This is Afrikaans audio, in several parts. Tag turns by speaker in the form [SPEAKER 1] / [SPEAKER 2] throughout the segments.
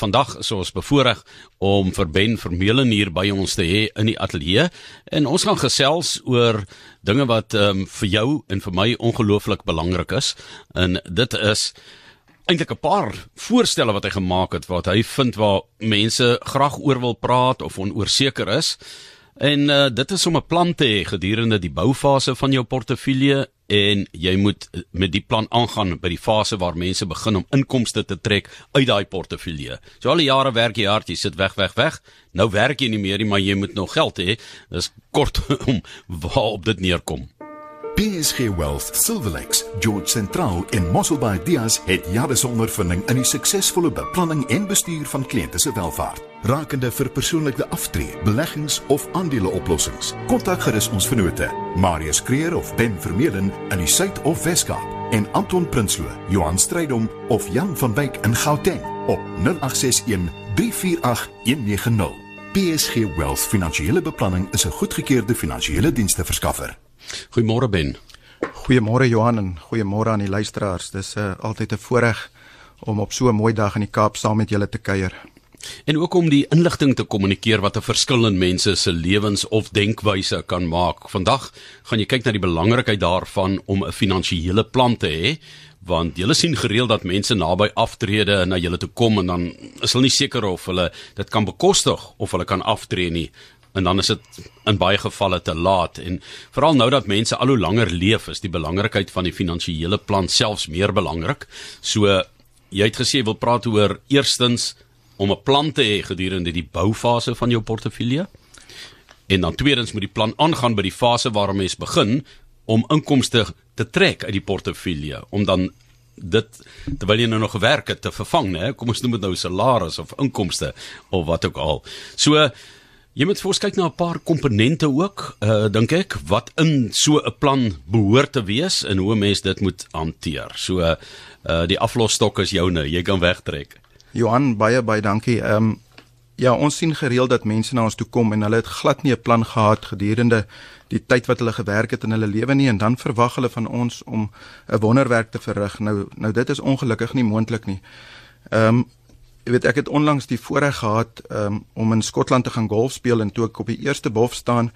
[SPEAKER 1] vandag is ons bevoorreg om vir Ben Vermeulen hier by ons te hê in die ateljee en ons gaan gesels oor dinge wat um, vir jou en vir my ongelooflik belangrik is. En dit is eintlik 'n paar voorstelle wat hy gemaak het wat hy vind waar mense graag oor wil praat of onoorseker is. En uh, dit is om 'n plan te hê gedurende die boufase van jou portefeulje en jy moet met die plan aangaan by die fase waar mense begin om inkomste te trek uit daai portefeulje. So al die jare werk jy hard, jy sit weg weg weg. Nou werk jy nie meer nie, maar jy moet nog geld hê. Dis kort om waar op dit neerkom.
[SPEAKER 2] PSG Wealth, Silver Lakes, George Central en Mosselbaai Dias het jare se ondervinding in die suksesvolle beplanning en bestuur van kliënte se welfaart. Rakende vir persoonlike aftree, beleggings of aandeleoplossings. Kontak gerus ons vennote, Marius Kreer of Ben Vermeulen in die Suid- of Wes-Kaap en Anton Prinsloo, Johan Strydom of Jan van Wyk in Gauteng op 0861 348 190. PSG Wealth Finansiële Beplanning is 'n goedgekeurde finansiële diensverskaffer.
[SPEAKER 1] Goeiemôre Ben.
[SPEAKER 3] Goeiemôre Johan en goeiemôre aan die luisteraars. Dis uh, altyd 'n voorreg om op so 'n mooi dag in die Kaap saam met julle te kuier.
[SPEAKER 1] En ook om die inligting te kommunikeer wat 'n verskil in mense se lewens of denkwyse kan maak. Vandag gaan jy kyk na die belangrikheid daarvan om 'n finansiële plan te hê want julle sien gereeld dat mense naby aftrede na julle toe kom en dan is hulle nie seker of hulle dit kan bekostig of hulle kan aftree nie en dan is dit in baie gevalle te laat en veral nou dat mense al hoe langer leef is die belangrikheid van die finansiële plan selfs meer belangrik. So jy het gesê jy wil praat oor eerstens om 'n plan te hê gedurende die boufase van jou portefeulje. En dan tweedens moet die plan aangaan by die fase waar 'n mens begin om inkomste te trek uit die portefeulje om dan dit terwyl jy nou nog gewerk het te vervang, né? Kom ons noem dit nou salaris of inkomste of wat ook al. So Jy moet vir ons kyk na 'n paar komponente ook, uh dink ek, wat in so 'n plan behoort te wees en hoe mense dit moet hanteer. So uh die aflosstok is joune, jy kan wegtrek.
[SPEAKER 3] Johan, baie baie dankie. Ehm um, ja, ons sien gereeld dat mense na ons toe kom en hulle het glad nie 'n plan gehad gedurende die tyd wat hulle gewerk het in hulle lewe nie en dan verwag hulle van ons om 'n wonderwerk te verrig. Nou nou dit is ongelukkig nie moontlik nie. Ehm um, Jy weet ek het onlangs die voorreg gehad um, om in Skotland te gaan golf speel en toe ek op die eerste bof staan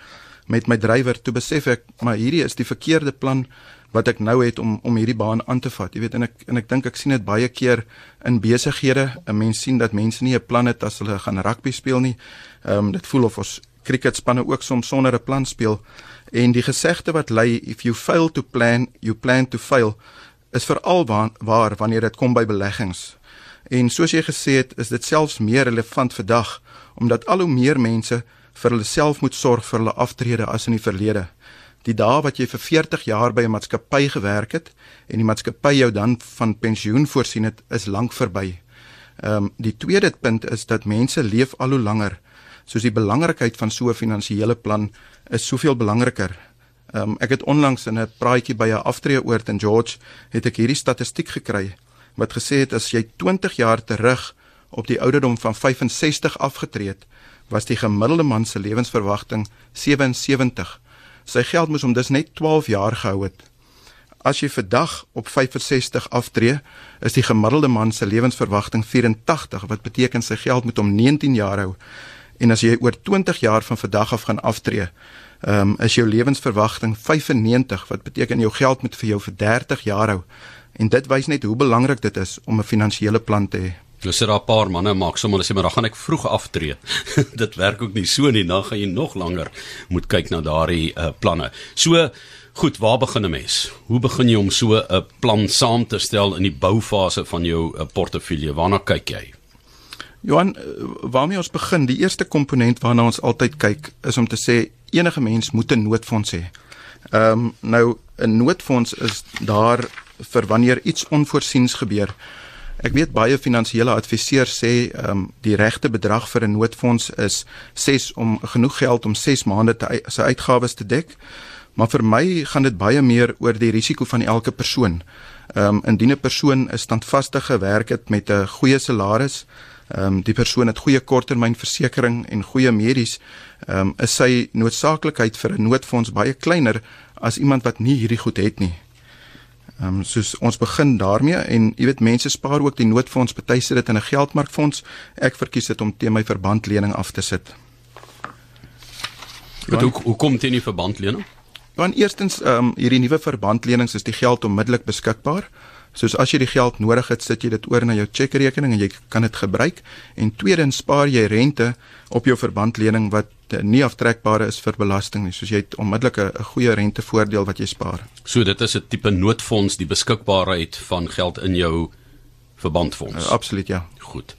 [SPEAKER 3] met my drywer toe besef ek maar hierdie is die verkeerde plan wat ek nou het om om hierdie baan aan te vat. Jy weet en ek en ek dink ek sien dit baie keer in besighede. 'n Mens sien dat mense nie 'n plan het as hulle gaan rugby speel nie. Ehm um, dit voel of ons cricketspanne ook soms sonder 'n plan speel. En die gesegde wat lei if you fail to plan, you plan to fail is veral waar wanneer dit kom by beleggings. En soos jy gesê het, is dit selfs meer relevant vandag omdat al hoe meer mense vir hulle self moet sorg vir hulle aftrede as in die verlede. Die dae wat jy vir 40 jaar by 'n maatskappy gewerk het en die maatskappy jou dan van pensioen voorsien het, is lank verby. Ehm um, die tweede punt is dat mense leef al hoe langer. Soos die belangrikheid van so 'n finansiële plan is soveel belangriker. Ehm um, ek het onlangs in 'n praatjie by 'n aftreeoord in George het ek hierdie statistiek gekry wat gesê het as jy 20 jaar terug op die ouderdom van 65 afgetree het, was die gemiddelde man se lewensverwagting 77. Sy geld moes hom dus net 12 jaar gehou het. As jy vandag op 65 aftree, is die gemiddelde man se lewensverwagting 84, wat beteken sy geld moet hom 19 jaar hou. En as jy oor 20 jaar van vandag af gaan aftree, ehm um, is jou lewensverwagting 95, wat beteken jou geld moet vir jou vir 30 jaar hou. En dit wys net hoe belangrik dit is om 'n finansiële plan te hê.
[SPEAKER 1] Nou sit daar 'n paar manne maak sommer hulle sê maar dan gaan ek vroeg aftree. dit werk ook nie so nie, dan gaan jy nog langer moet kyk na daardie uh, planne. So goed, waar begin 'n mens? Hoe begin jy om so 'n plan saam te stel in die boufase van jou uh, portefeulje? Waarna kyk jy?
[SPEAKER 3] Johan, eh, waarmee ons begin? Die eerste komponent waarna ons altyd kyk is om te sê enige mens moet 'n noodfonds hê. Ehm um, nou 'n noodfonds is daar vir wanneer iets onvoorsiens gebeur. Ek weet baie finansiële adviseurs sê ehm um, die regte bedrag vir 'n noodfonds is 6 om genoeg geld om 6 maande te sy uitgawes te dek. Maar vir my gaan dit baie meer oor die risiko van elke persoon. Ehm um, indien 'n persoon 'n standvastige werk het met 'n goeie salaris, ehm um, die persoon het goeie korttermynversekering en goeie medies, ehm um, is sy noodsaaklikheid vir 'n noodfonds baie kleiner as iemand wat nie hierdie goed het nie. Ehm um, soos ons begin daarmee en jy weet mense spaar ook die noodfonds, party sit dit in 'n geldmarkfonds. Ek verkies dit om teen my verbandlening af te sit.
[SPEAKER 1] Wat hoe hoe kom dit in die verbandlening?
[SPEAKER 3] Want eerstens ehm um, hierdie nuwe verbandlenings is die geld onmiddellik beskikbaar. Soos as jy die geld nodig het, sit jy dit oor na jou chequerekening en jy kan dit gebruik. En tweedens spaar jy rente op jou verbandlening wat nie aftrekbaar is vir belasting nie. Soos jy het onmiddellik 'n goeie rentevoordeel wat jy spaar.
[SPEAKER 1] So dit is 'n tipe noodfonds, die beskikbaarheid van geld in jou verbandfonds.
[SPEAKER 3] Uh, absoluut ja.
[SPEAKER 1] Goed.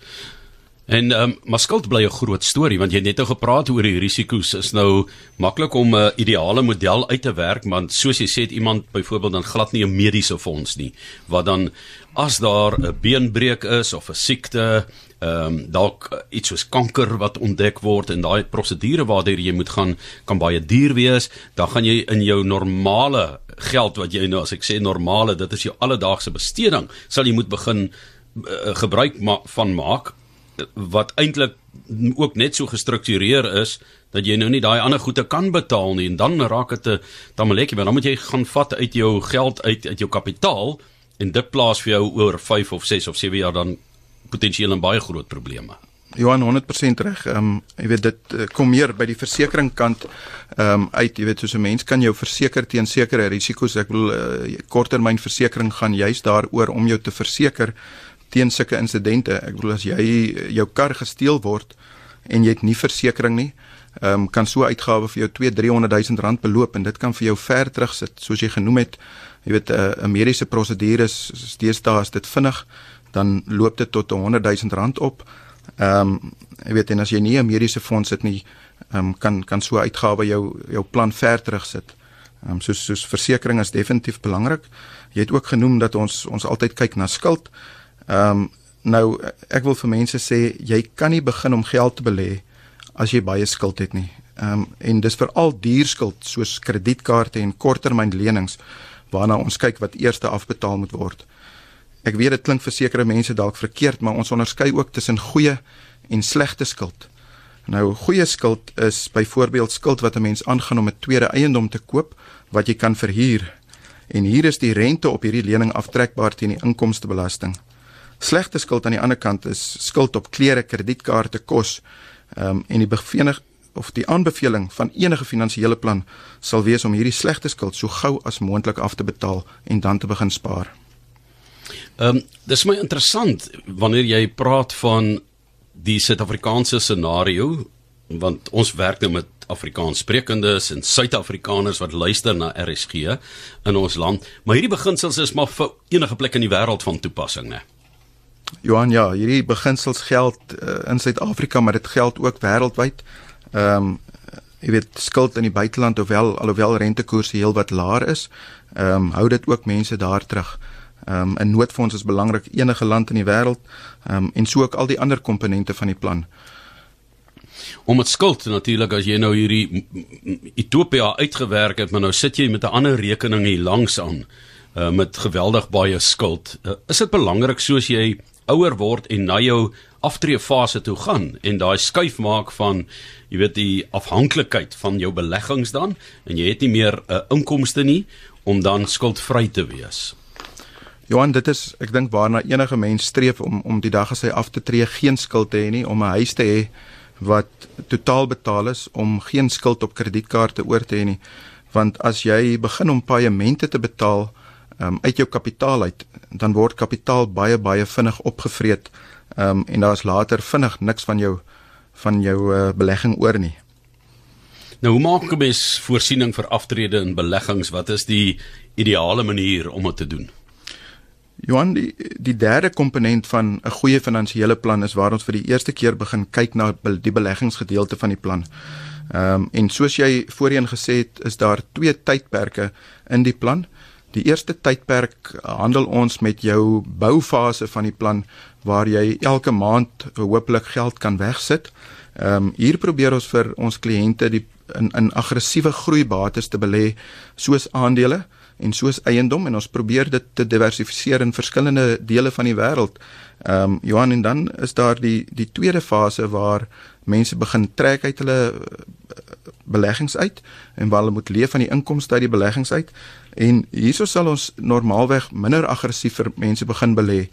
[SPEAKER 1] En ehm um, maar skuld bly 'n groot storie want jy het net nou gepraat oor die risiko's. Is nou maklik om 'n ideale model uit te werk, want soos jy sê het iemand byvoorbeeld dan glad nie 'n mediese fonds nie wat dan as daar 'n beenbreuk is of 'n siekte, ehm um, dalk iets soos kanker wat ontdek word en daai prosedure waardeur jy moet gaan kan baie duur wees, dan gaan jy in jou normale geld wat jy nou as ek sê normale, dit is jou alledaagse besteding, sal jy moet begin uh, gebruik ma van maak wat eintlik ook net so gestruktureer is dat jy nou nie daai ander goede kan betaal nie en dan raak dit 'n tamaletjie maar dan moet jy gaan vat uit jou geld uit uit jou kapitaal en dit plaas vir jou oor 5 of 6 of 7 jaar dan potensieel 'n baie groot probleme.
[SPEAKER 3] Johan 100% reg. Ehm um, jy weet dit uh, kom meer by die versekeringskant ehm um, uit. Jy weet soos 'n mens kan jou verseker teen sekere risiko's. Ek bedoel uh, korttermynversekering gaan juist daaroor om jou te verseker teen sulke insidente. Ek bedoel as jy jou kar gesteel word en jy het nie versekerings nie, ehm um, kan so uitgawe vir jou 2-300 000 rand beloop en dit kan vir jou ver terugsit. Soos jy genoem het, jy weet 'n uh, mediese prosedure is steeds daar as dit vinnig dan loop dit tot 100 000 rand op. Ehm um, jy weet en as jy nie 'n mediese fonds het nie, ehm um, kan kan so uitgawe jou jou plan ver terugsit. Ehm um, soos soos versekerings is definitief belangrik. Jy het ook genoem dat ons ons altyd kyk na skuld. Ehm um, nou ek wil vir mense sê jy kan nie begin om geld te belê as jy baie skuld het nie. Ehm um, en dis veral duur skuld soos kredietkaarte en korttermynlenings waarna ons kyk wat eers afbetaal moet word. Ek weet dit klink vir sekere mense dalk verkeerd, maar ons onderskei ook tussen goeie en slegte skuld. Nou goeie skuld is byvoorbeeld skuld wat 'n mens aangaan om 'n tweede eiendom te koop wat jy kan verhuur. En hier is die rente op hierdie lening aftrekbaar teen die inkomstebelasting. Slegte skuld aan die ander kant is skuld op klere, kredietkaarte, kos. Ehm um, en die bevenig of die aanbeveling van enige finansiële plan sal wees om hierdie slegte skuld so gou as moontlik af te betaal en dan te begin spaar.
[SPEAKER 1] Ehm um, dis my interessant wanneer jy praat van die Suid-Afrikaanse scenario want ons werk nou met Afrikaans sprekendes en Suid-Afrikaners wat luister na RSG in ons land, maar hierdie beginsels is maar vir enige plek in die wêreld van toepassing, né?
[SPEAKER 3] Johan, ja, hierdie beginsels geld uh, in Suid-Afrika, maar dit geld ook wêreldwyd. Ehm um, jy weet skuld in die buiteland ofwel alhoewel rentekoerse heelwat laer is, ehm um, hou dit ook mense daar terug. Ehm um, 'n noodfonds is belangrik enige land in die wêreld, ehm um, en so ook al die ander komponente van die plan.
[SPEAKER 1] Om met skuld natuurlik as jy nou hierdie Ethiopië uitgewerk het, maar nou sit jy met 'n ander rekening hier langs aan uh, met geweldig baie skuld. Uh, is dit belangrik soos jy ouer word en na jou aftreefase toe gaan en daai skuif maak van jy weet die afhanklikheid van jou beleggings dan en jy het nie meer 'n uh, inkomste nie om dan skuldvry te wees.
[SPEAKER 3] Johan, dit is ek dink waarna enige mens streef om om die dag as hy af te tree geen skuld te hê nie, om 'n huis te hê wat totaal betaal is, om geen skuld op kredietkaarte oor te hê nie. Want as jy begin om paemente te betaal, um, uit jou kapitaal uit, dan word kapitaal baie baie vinnig opgevreet. Um, en daar's later vinnig niks van jou van jou uh, belegging oor nie.
[SPEAKER 1] Nou hoe maak 'n mens voorsiening vir aftrede in beleggings? Wat is die ideale manier om dit te doen?
[SPEAKER 3] Johan, die, die derde komponent van 'n goeie finansiële plan is waar ons vir die eerste keer begin kyk na die beleggingsgedeelte van die plan. Ehm um, en soos jy voorheen gesê het, is daar twee tydperke in die plan. Die eerste tydperk handel ons met jou boufase van die plan waar jy elke maand hopelik geld kan wegsit. Ehm um, hier probeer ons vir ons kliënte die in in aggressiewe groeibates te belê soos aandele en soos eiendom en ons probeer dit te diversifiseer in verskillende dele van die wêreld. Ehm um, Johan en dan is daar die die tweede fase waar mense begin trek uit hulle beleggings uit en waar hulle moet leef van die inkomste uit die beleggings uit En hierso sal ons normaalweg minder aggressief vir mense begin belê.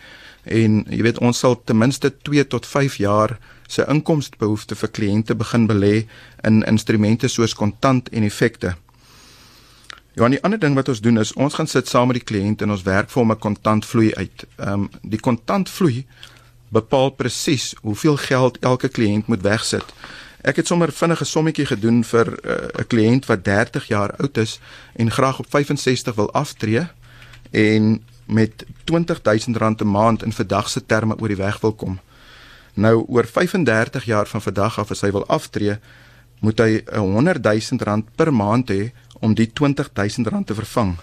[SPEAKER 3] En jy weet ons sal ten minste 2 tot 5 jaar se inkomstebehoefte vir kliënte begin belê in instrumente soos kontant en effekte. Ja, 'n ander ding wat ons doen is ons gaan sit saam met die kliënt en ons werk vir hom 'n kontantvloei uit. Ehm um, die kontantvloei bepaal presies hoeveel geld elke kliënt moet wegsit. Ek het sommer vinnige sommetjie gedoen vir eh, 'n uh, kliënt wat 30 jaar oud is en graag op 65 wil aftree en met R20000 'n maand in vandag se terme oor die weg wil kom. Nou oor 35 jaar van vandag af as hy wil aftree, moet hy 'n R100000 per maand hê om die R20000 te vervang.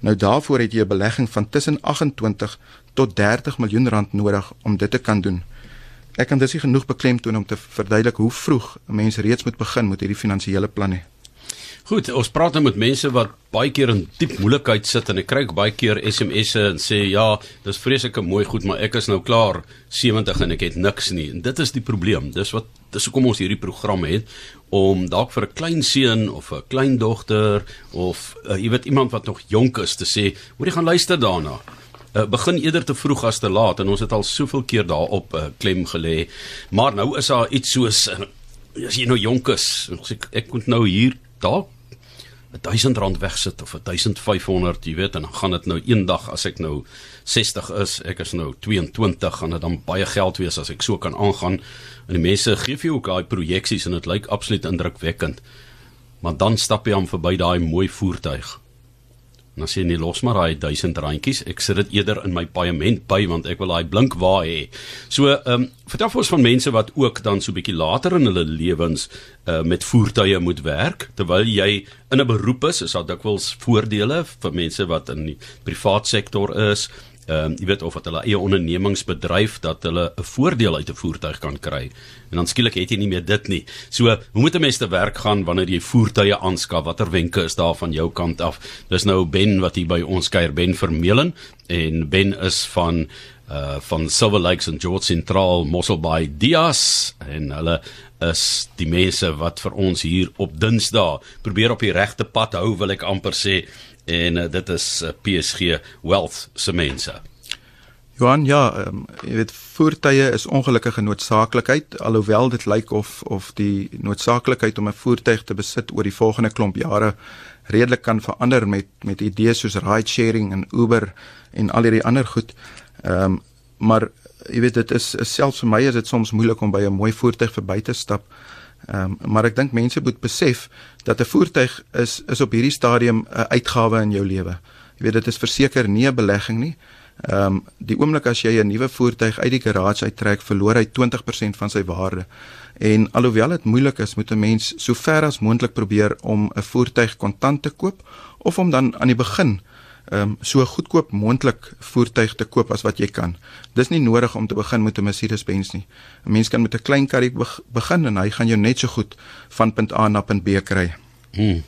[SPEAKER 3] Nou daarvoor het jy 'n belegging van tussen 28 tot 30 miljoen rand nodig om dit te kan doen. Ek kan dus nie genoeg beklemtoon om te verduidelik hoe vroeg 'n mens reeds moet begin met hierdie finansiële plan nie.
[SPEAKER 1] Goed, ons praat nou met mense wat baie keer in diep moeilikheid sit en ek kry baie keer SMS'e en sê ja, dis vreeslike mooi goed, maar ek is nou klaar 70 en ek het niks nie. En dit is die probleem. Dis wat dis hoekom ons hierdie program het om dalk vir 'n klein seun of 'n klein dogter of uh, jy weet iemand wat nog jonk is te sê, moet jy gaan luister daarna. Uh, begin eerder te vroeg as te laat en ons het al soveel keer daarop uh, klem gelê. Maar nou is daar iets soos uh, as jy nou jonk is, ek ek moet nou hier dalk 1000 rand wegsit of 1500, jy weet, en dan gaan dit nou eendag as ek nou 60 is, ek is nou 22, gaan dit dan baie geld wees as ek so kan aangaan. En die mense gee vir jou ook daai projeksies en dit lyk absoluut indrukwekkend. Maar dan stap jy aan verby daai mooi voertuig. Dan sê jy nee, los maar daai 1000 randjies. Ek sit dit eerder in my paaiement by want ek wil daai blink waar hê. So, ehm um, vertel ons van mense wat ook dan so 'n bietjie later in hulle lewens uh met voertuie moet werk terwyl jy in 'n beroep is, is daar dikwels voordele vir mense wat in die privaat sektor is ehm uh, jy weet of wat hulle eie ondernemingsbedryf dat hulle 'n voordeel uit 'n voertuig kan kry. En dan skielik het jy nie meer dit nie. So, hoe moet 'n mens te werk gaan wanneer jy voertuie aanskaf? Watter wenke is daar van jou kant af? Dis nou Ben wat hier by ons kuier, Ben Vermeulen en Ben is van uh van Silver Lakes en George Central Mossel Bay Dias en hulle is die mense wat vir ons hier op Dinsdae probeer op die regte pad hou wil ek amper sê en uh, dit is uh, eh, PSG Wealth se mense.
[SPEAKER 3] Johan, ja, um, jy weet voertuie is ongelukkige noodsaaklikheid alhoewel dit lyk of of die noodsaaklikheid om 'n voertuig te besit oor die volgende klomp jare redelik kan verander met met idees soos ride sharing en Uber en al hierdie ander goed. Ehm um, maar jy weet dit is, is selfs vir my is dit soms moeilik om by 'n mooi voertuig verby te stap. Ehm um, maar ek dink mense moet besef dat 'n voertuig is is op hierdie stadium 'n uitgawe in jou lewe. Jy weet dit is verseker nie 'n belegging nie. Ehm um, die oomblik as jy 'n nuwe voertuig uit die garage uittrek, verloor hy 20% van sy waarde. En alhoewel dit moeilik is, moet 'n mens so ver as moontlik probeer om 'n voertuig kontant te koop of om dan aan die begin um, so goedkoop moontlik voertuig te koop as wat jy kan. Dis nie nodig om te begin met 'n Mercedes-Benz nie. 'n Mens kan met 'n klein karrie begin en hy gaan jou net so goed van punt A na punt B kry.
[SPEAKER 1] Hmm.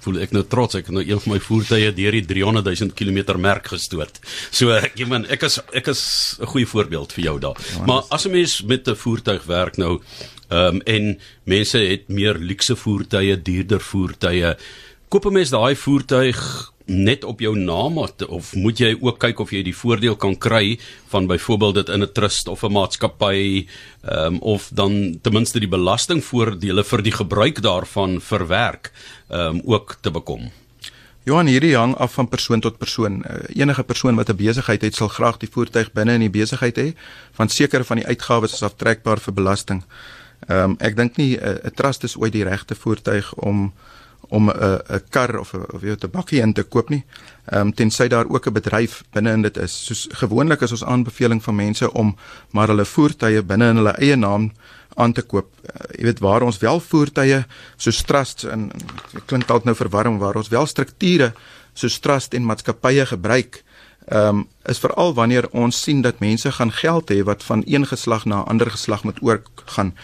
[SPEAKER 1] Voel ek nou trots ek het nou een van my voertuie deur die 300 000 km merk gestoot. So ek man ek is ek is 'n goeie voorbeeld vir jou daar. Ja, maar as 'n mens met 'n voertuig werk nou ehm um, en mense het meer luukse voertuie, duurder voertuie, koop 'n mens daai voertuig net op jou naam of moet jy ook kyk of jy die voordeel kan kry van byvoorbeeld dit in 'n trust of 'n maatskappy um, of dan ten minste die belastingvoordele vir die gebruik daarvan verwerk um, ook te bekom.
[SPEAKER 3] Johan hierdie hang af van persoon tot persoon. Uh, enige persoon wat 'n besigheid het, sal graag die voertuig binne in die besigheid hê, want sekere van die uitgawes is aftrekbaar vir belasting. Ehm um, ek dink nie eh, 'n uh, trust is ooit die regte voertuig om om 'n 'n kar of 'n of jy 'n bakkie in te koop nie. Ehm um, tensy daar ook 'n bedryf binne in dit is. Soos gewoonlik is ons aanbeveling van mense om maar hulle voertuie binne in hulle eie naam aan te koop. Uh, jy weet waar ons wel voertuie soos trusts en klink dalk nou verwarring waar ons wel strukture soos trust en maatskappye gebruik ehm um, is veral wanneer ons sien dat mense gaan geld hê wat van een geslag na 'n ander geslag moet oorgaan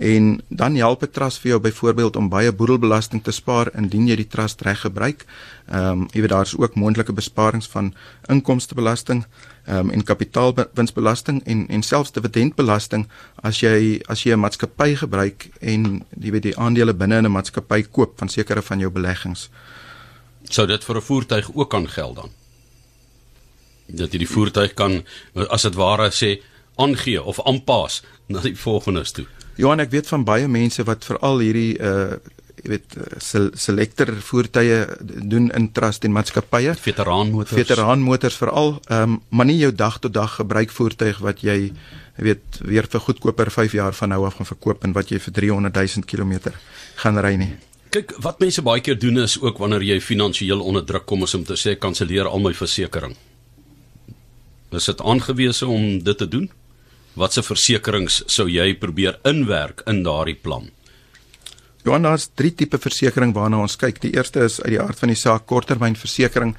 [SPEAKER 3] en dan help 'n trust vir jou byvoorbeeld om baie boedelbelasting te spaar indien jy die trust reg gebruik. Ehm um, jy weet daar's ook moontlike besparings van inkomstebelasting ehm um, en kapitaalwinsbelasting en en selfs dividendbelasting as jy as jy 'n maatskappy gebruik en jy weet die aandele binne in 'n maatskappy koop van sekere van jou beleggings.
[SPEAKER 1] Sou dit vir 'n voertuig ook kan geld dan? Dat jy die voertuig kan as dit ware sê aangee of aanpas na die volgendes toe.
[SPEAKER 3] Johan, ek weet van baie mense wat veral hierdie uh jy weet selector voertuie doen in trust en maatskappye.
[SPEAKER 1] Veteraanmotors.
[SPEAKER 3] Veteraanmotors veral, ehm um, maar nie jou dag tot dag gebruik voertuig wat jy jy weet weer vir goedkoper 5 jaar van nou af gaan verkoop en wat jy vir 300 000 km gaan ry nie.
[SPEAKER 1] Kyk, wat mense baie keer doen is ook wanneer jy finansiëel onder druk kom is om te sê kanselleer al my versekerings. Is dit aangewese om dit te doen? Watse versekerings sou jy probeer inwerk in daardie plan?
[SPEAKER 3] Johan, daar's drie tipe versekerings waarna ons kyk. Die eerste is uit die aard van die saak korttermynversekering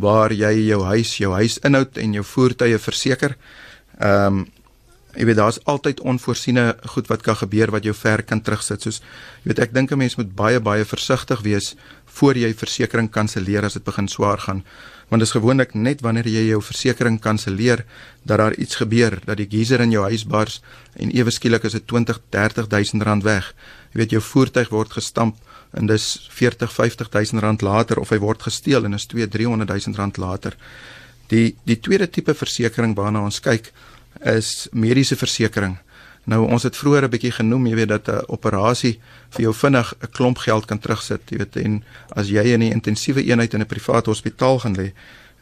[SPEAKER 3] waar jy jou huis, jou huisinhoud en jou voertuie verseker. Ehm um, jy weet daar's altyd onvoorsiene goed wat kan gebeur wat jou ver kan terugsit. Soos jy weet ek dink 'n mens moet baie baie versigtig wees voor jy versekerings kanselleer as dit begin swaar gaan want dit is gewoonlik net wanneer jy jou versekerings kanselleer dat daar iets gebeur dat die geyser in jou huis bars en ewe skielik is dit 20 30000 rand weg. Jy weet jou voertuig word gestamp en dis 40 50000 rand later of hy word gesteel en is 2 300000 rand later. Die die tweede tipe versekerings waarna ons kyk is mediese versekerings Nou ons het vroeër 'n bietjie genoem, jy weet dat 'n operasie vir jou vinnig 'n klomp geld kan terugsit, jy weet en as jy in 'n intensiewe eenheid in 'n private hospitaal gaan lê,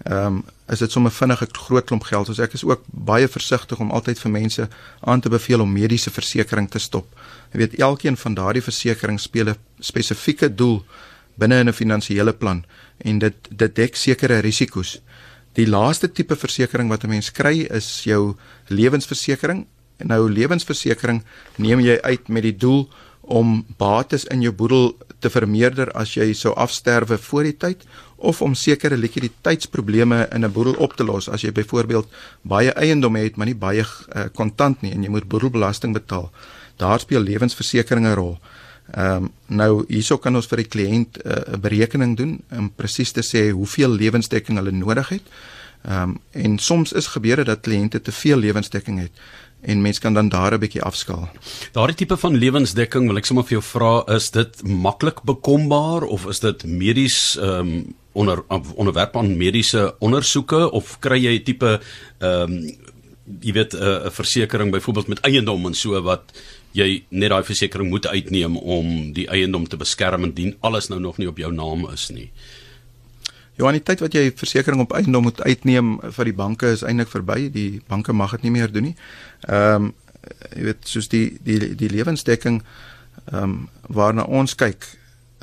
[SPEAKER 3] ehm um, is dit sommer vinnig 'n groot klomp geld. So ek is ook baie versigtig om altyd vir mense aan te beveel om mediese versekerings te stop. Jy weet elkeen van daardie versekerings speel 'n spesifieke doel binne in 'n finansiële plan en dit dit dek sekere risiko's. Die laaste tipe versekerings wat 'n mens kry is jou lewensversekering nou lewensversekering neem jy uit met die doel om bates in jou boedel te vermeerder as jy sou afsterwe voor die tyd of om sekere likwiditeitsprobleme in 'n boedel op te los as jy byvoorbeeld baie eiendom het maar nie baie uh, kontant nie en jy moet boedelbelasting betaal. Daar speel lewensversekering 'n rol. Ehm um, nou hierso kan ons vir die kliënt eh, 'n uh, berekening doen om presies te sê hoeveel lewensdekking hulle nodig het. Ehm um, en soms is gebeure dat kliënte te veel lewensdekking het en mens kan dan daar 'n bietjie afskaal.
[SPEAKER 1] Daardie tipe van lewensdekking wil ek sommer vir jou vra, is dit maklik bekombaar of is dit medies ehm um, onder onderwerp aan mediese ondersoeke of kry jy tipe ehm um, jy weet 'n uh, versekering byvoorbeeld met eiendom en so wat jy net daai versekering moet uitneem om die eiendom te beskerm indien alles nou nog nie op jou naam is nie.
[SPEAKER 3] Johan, die tyd wat jy versekerings op eiendom moet uitneem vir die banke is eintlik verby. Die banke mag dit nie meer doen nie. Ehm um, jy weet soos die die die lewensdekking ehm um, waarna ons kyk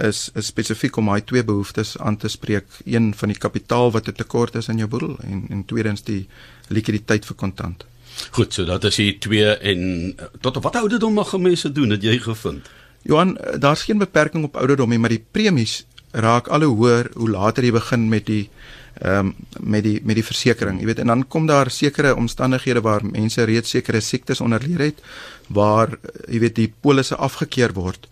[SPEAKER 3] is is spesifiek om daai twee behoeftes aan te spreek. Een van die kapitaal wat 'n tekort is in jou boedel en en tweedens die likwiditeit vir kontant.
[SPEAKER 1] Goed, so dat as jy twee en tot op watter ouderdom mag mense doen het jy gevind?
[SPEAKER 3] Johan, daar's geen beperking op ouderdom nie, maar die premies raak al hoe hoër hoe later jy begin met die ehm um, met die met die versekerings. Jy weet en dan kom daar sekere omstandighede waar mense reeds sekere siektes onderleef het waar jy weet die polisse afgekeur word.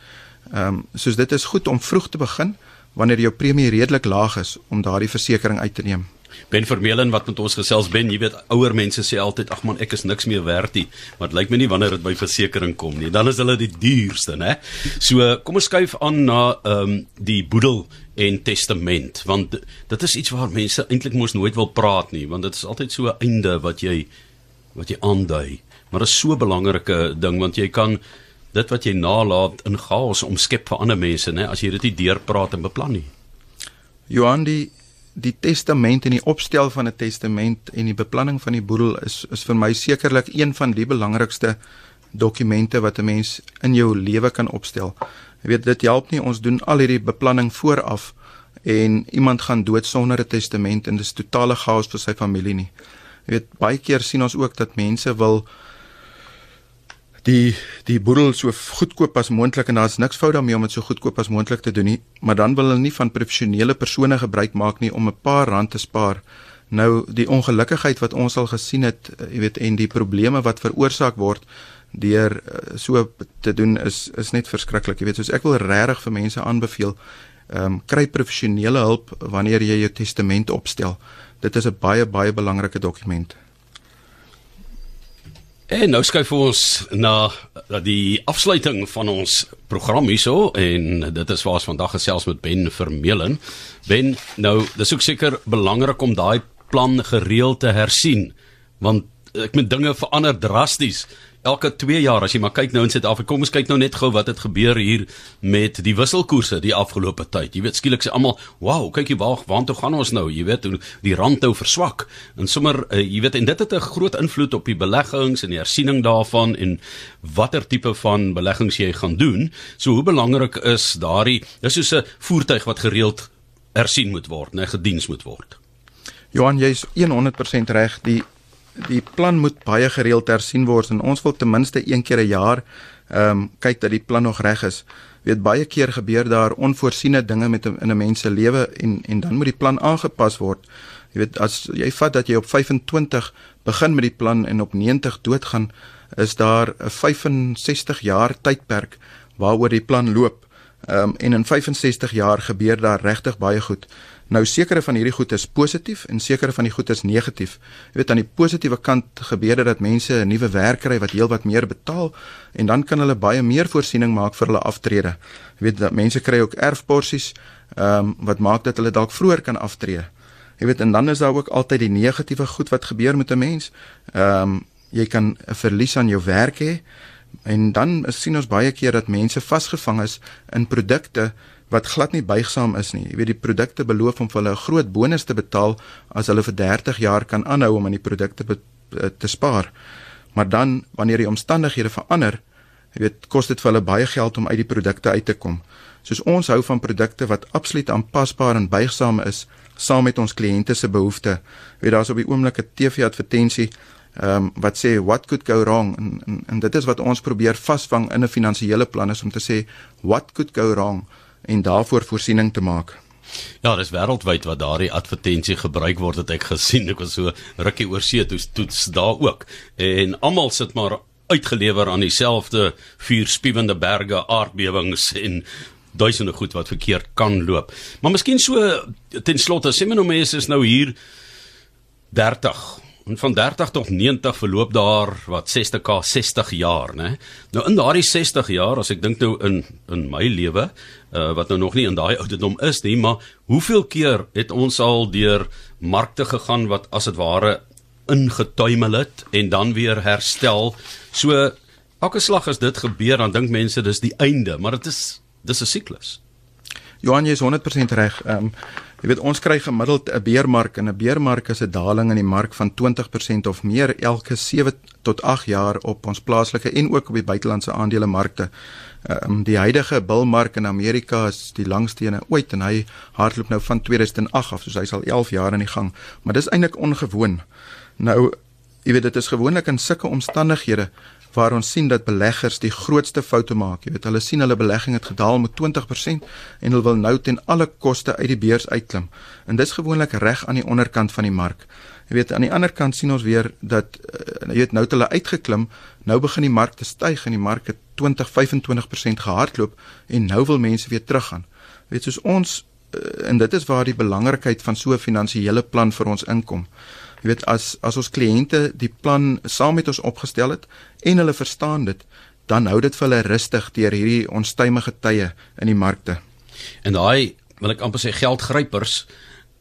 [SPEAKER 3] Ehm um, soos dit is goed om vroeg te begin wanneer jou premie redelik laag is om daardie versekerings uit te neem.
[SPEAKER 1] Ben Vermeulen wat met ons gesels ben, jy weet ouer mense sê altyd ag man ek is niks meer werd nie, maar dit lyk my nie wanneer dit by versekerings kom nie. Dan is hulle die duurste, né? So kom ons skuif aan na ehm um, die boedel en testament want dit is iets waar mense eintlik mos nooit wil praat nie want dit is altyd so 'n einde wat jy wat jy aandui. Maar dit is so 'n belangrike ding want jy kan dit wat jy nalat in chaos omskep vir ander mense, né, as jy dit nie deurpraat en beplan nie.
[SPEAKER 3] Johan die die testament en die opstel van 'n testament en die beplanning van die boedel is is vir my sekerlik een van die belangrikste dokumente wat 'n mens in jou lewe kan opstel. Jy weet dit help nie ons doen al hierdie beplanning vooraf en iemand gaan dood sonder 'n testament en dis totale chaos vir sy familie nie. Jy weet baie keer sien ons ook dat mense wil die die boedel so goedkoop as moontlik en daar's niks fout daarmee om dit so goedkoop as moontlik te doen nie, maar dan wil hulle nie van professionele persone gebruik maak nie om 'n paar rand te spaar. Nou die ongelukkigheid wat ons al gesien het, eh, jy weet, en die probleme wat veroorsaak word deur eh, so te doen is is net verskriklik. Jy weet, soos ek wil regtig vir mense aanbeveel, ehm um, kry professionele hulp wanneer jy jou testament opstel. Dit is 'n baie baie belangrike dokument.
[SPEAKER 1] En nou skuif ons na die afsluiting van ons program hierso en dit is waar ons vandag gesels met Ben Vermeulen. Ben, nou dis ook seker belangrik om daai plan gereeld te hersien want ek moet dinge verander drasties elke 2 jaar as jy maar kyk nou in Suid-Afrika kom ons kyk nou net gou wat het gebeur hier met die wisselkoerse die afgelope tyd. Jy weet skielik sê almal wow kyk jy waar waartoe gaan ons nou? Jy weet hoe die rand nou verswak. En sommer uh, jy weet en dit het 'n groot invloed op die beleggings en die hersiening daarvan en watter tipe van beleggings jy gaan doen. So hoe belangrik is daardie dis soos 'n voertuig wat gereeld hersien moet word net gediens moet word.
[SPEAKER 3] Johan jy's 100% reg. Die die plan moet baie gereeld hersien word en ons wil ten minste een keer 'n jaar ehm um, kyk dat die plan nog reg is. Weet baie keer gebeur daar onvoorsiene dinge met in 'n mens se lewe en en dan moet die plan aangepas word. Jy weet as jy vat dat jy op 25 begin met die plan en op 90 doodgaan, is daar 'n 65 jaar tydperk waaroor die plan loop. Ehm um, en in 65 jaar gebeur daar regtig baie goed. Nou sekere van hierdie goed is positief en sekere van die goed is negatief. Jy weet aan die positiewe kant gebeur dit dat mense 'n nuwe werk kry wat heelwat meer betaal en dan kan hulle baie meer voorsiening maak vir hulle aftrede. Jy weet dat mense kry ook erfporsies ehm um, wat maak dat hulle dalk vroeër kan aftree. Jy weet en dan is daar ook altyd die negatiewe goed wat gebeur met 'n mens. Ehm um, jy kan 'n verlies aan jou werk hê en dan sien ons baie keer dat mense vasgevang is in produkte wat glad nie buigsaam is nie. Jy weet die produkte beloof om vir hulle 'n groot bonus te betaal as hulle vir 30 jaar kan aanhou om aan die produkte eh, te spaar. Maar dan wanneer die omstandighede verander, jy weet kos dit vir hulle baie geld om uit die produkte uit te kom. Soos ons hou van produkte wat absoluut aanpasbaar en buigsaam is saam met ons kliënte se behoeftes. Jy weet daar's op die oomblik 'n TV advertensie ehm um, wat sê what could go wrong en, en en dit is wat ons probeer vasvang in 'n finansiële plan is om te sê what could go wrong en daarvoor voorsiening te maak.
[SPEAKER 1] Ja, dis wêreldwyd wat daardie advertensie gebruik word het ek gesien. Ek was so rukkie oor see toe toets daar ook. En almal sit maar uitgelewer aan dieselfde vuurspiewende berge, aardbewings en duisende goed wat verkeerd kan loop. Maar miskien so ten slotte, sê my nou mense is nou hier 30 En van 30 tot 90 verloop daar wat 60k 60 jaar, né? Nou in daardie 60 jaar, as ek dink nou in in my lewe, uh, wat nou nog nie in daai ouderdom is nie, maar hoeveel keer het ons al deur markte gegaan wat as dit ware ingetuimel het en dan weer herstel. So elke slag as dit gebeur, dan dink mense dis die einde, maar dit is dis 'n siklus.
[SPEAKER 3] Johan, jy is 100% reg. Ehm um, Jy weet ons kry gemiddeld 'n beermark en 'n beermark is 'n daling in die mark van 20% of meer elke 7 tot 8 jaar op ons plaaslike en ook op die buitelandse aandelemarkte. Ehm um, die huidige bullmark in Amerika is die langste ene ooit en hy hardloop nou van 2008 af, soos hy's al 11 jaar aan die gang. Maar dis eintlik ongewoon. Nou, jy weet dit is gewoonlik in sulke omstandighede waar ons sien dat beleggers die grootste foute maak. Jy weet, hulle sien hulle belegging het gedaal met 20% en hulle wil nou ten alle koste uit die beurs uitklim. En dis gewoonlik reg aan die onderkant van die mark. Jy weet, aan die ander kant sien ons weer dat uh, jy weet nou het hulle uitgeklim, nou begin die mark te styg en die mark het 20-25% gehardloop en nou wil mense weer teruggaan. Jy weet, soos ons uh, en dit is waar die belangrikheid van so 'n finansiële plan vir ons inkom. Jy weet as as ons kliënte die plan saam met ons opgestel het en hulle verstaan dit, dan hou dit vir hulle rustig deur hierdie onstuimige tye in die markte.
[SPEAKER 1] En daai wil ek amper sê geldgrypers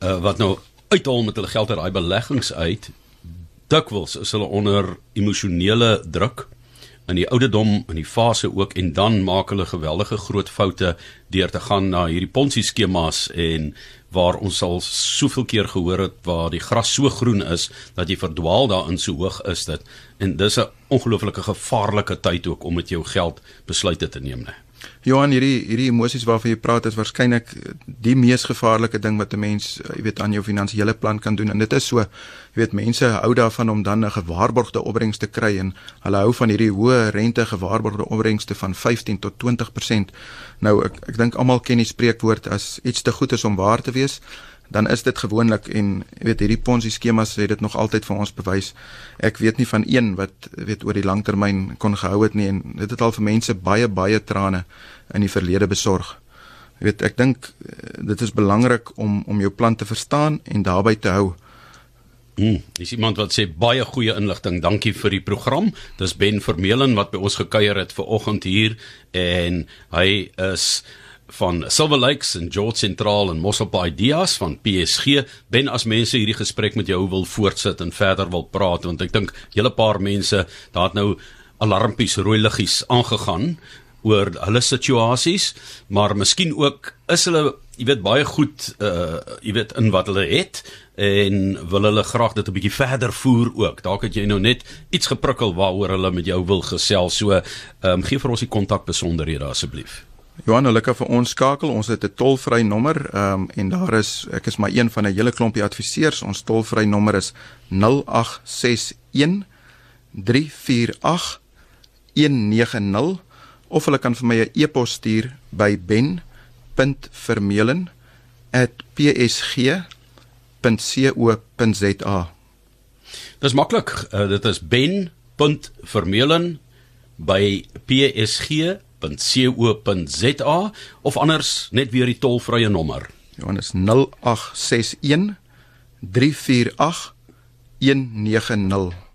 [SPEAKER 1] uh, wat nou uithaal met hulle geld uit daai beleggings uit, dikwels is hulle onder emosionele druk in die ouderdom in die fase ook en dan maak hulle geweldige groot foute deur te gaan na hierdie ponzi skemas en waar ons al soveel keer gehoor het waar die gras so groen is dat jy verdwaal daarin so hoog is dit en dis 'n ongelooflike gevaarlike tyd ook om met jou geld besluite te neem nê.
[SPEAKER 3] Johan hierdie hierdie emosies waarvan jy praat is waarskynlik die mees gevaarlike ding wat 'n mens, eh, jy weet, aan jou finansiële plan kan doen en dit is so, jy weet, mense hou daarvan om dan 'n gewaarborgde opbrengs te kry en hulle hou van hierdie hoë rente gewaarborgde opbrengste van 15 tot 20%. Nou ek ek dink almal ken die spreekwoord as iets te goed is om waar te wees, dan is dit gewoonlik en jy weet hierdie ponzi skemas het dit nog altyd vir ons bewys. Ek weet nie van een wat weet oor die langtermyn kon gehou het nie en dit het al vir mense baie baie trane in die verlede besorg. Jy weet ek dink eh, dit is belangrik om om jou plan te verstaan en daarbey te hou.
[SPEAKER 1] Mm, dis iemand wat sê baie goeie inligting. Dankie vir die program. Dis Ben Vermeulen wat by ons gekuier het ver oggend hier en hy is van Silver Lakes en George Central en Mosselbaai Ideas van PSG. Ben as mense hierdie gesprek met jou wil voortsit en verder wil praat want ek dink hele paar mense daar het nou alarmpies rooi liggies aangegaan oor hulle situasies, maar miskien ook is hulle jy weet baie goed uh jy weet in wat hulle het en wil hulle graag dit 'n bietjie verder voer ook. Dalk het jy nou net iets geprikkel waaroor hulle met jou wil gesels. So, ehm um, gee vir ons die kontak besonderhede asseblief.
[SPEAKER 3] Johan, hulle kan vir ons skakel. Ons het 'n tolvrye nommer, ehm um, en daar is ek is maar een van 'n hele klompie adviseurs. Ons tolvrye nommer is 0861 348 190 of hulle kan vir my 'n e-pos stuur by ben.vermeulen@psg ben.co.za.
[SPEAKER 1] Dis maklik. Uh, dit is ben.vermeulen by psg.co.za of anders net weer die tolvrye nommer.
[SPEAKER 3] Johannes 0861 348 190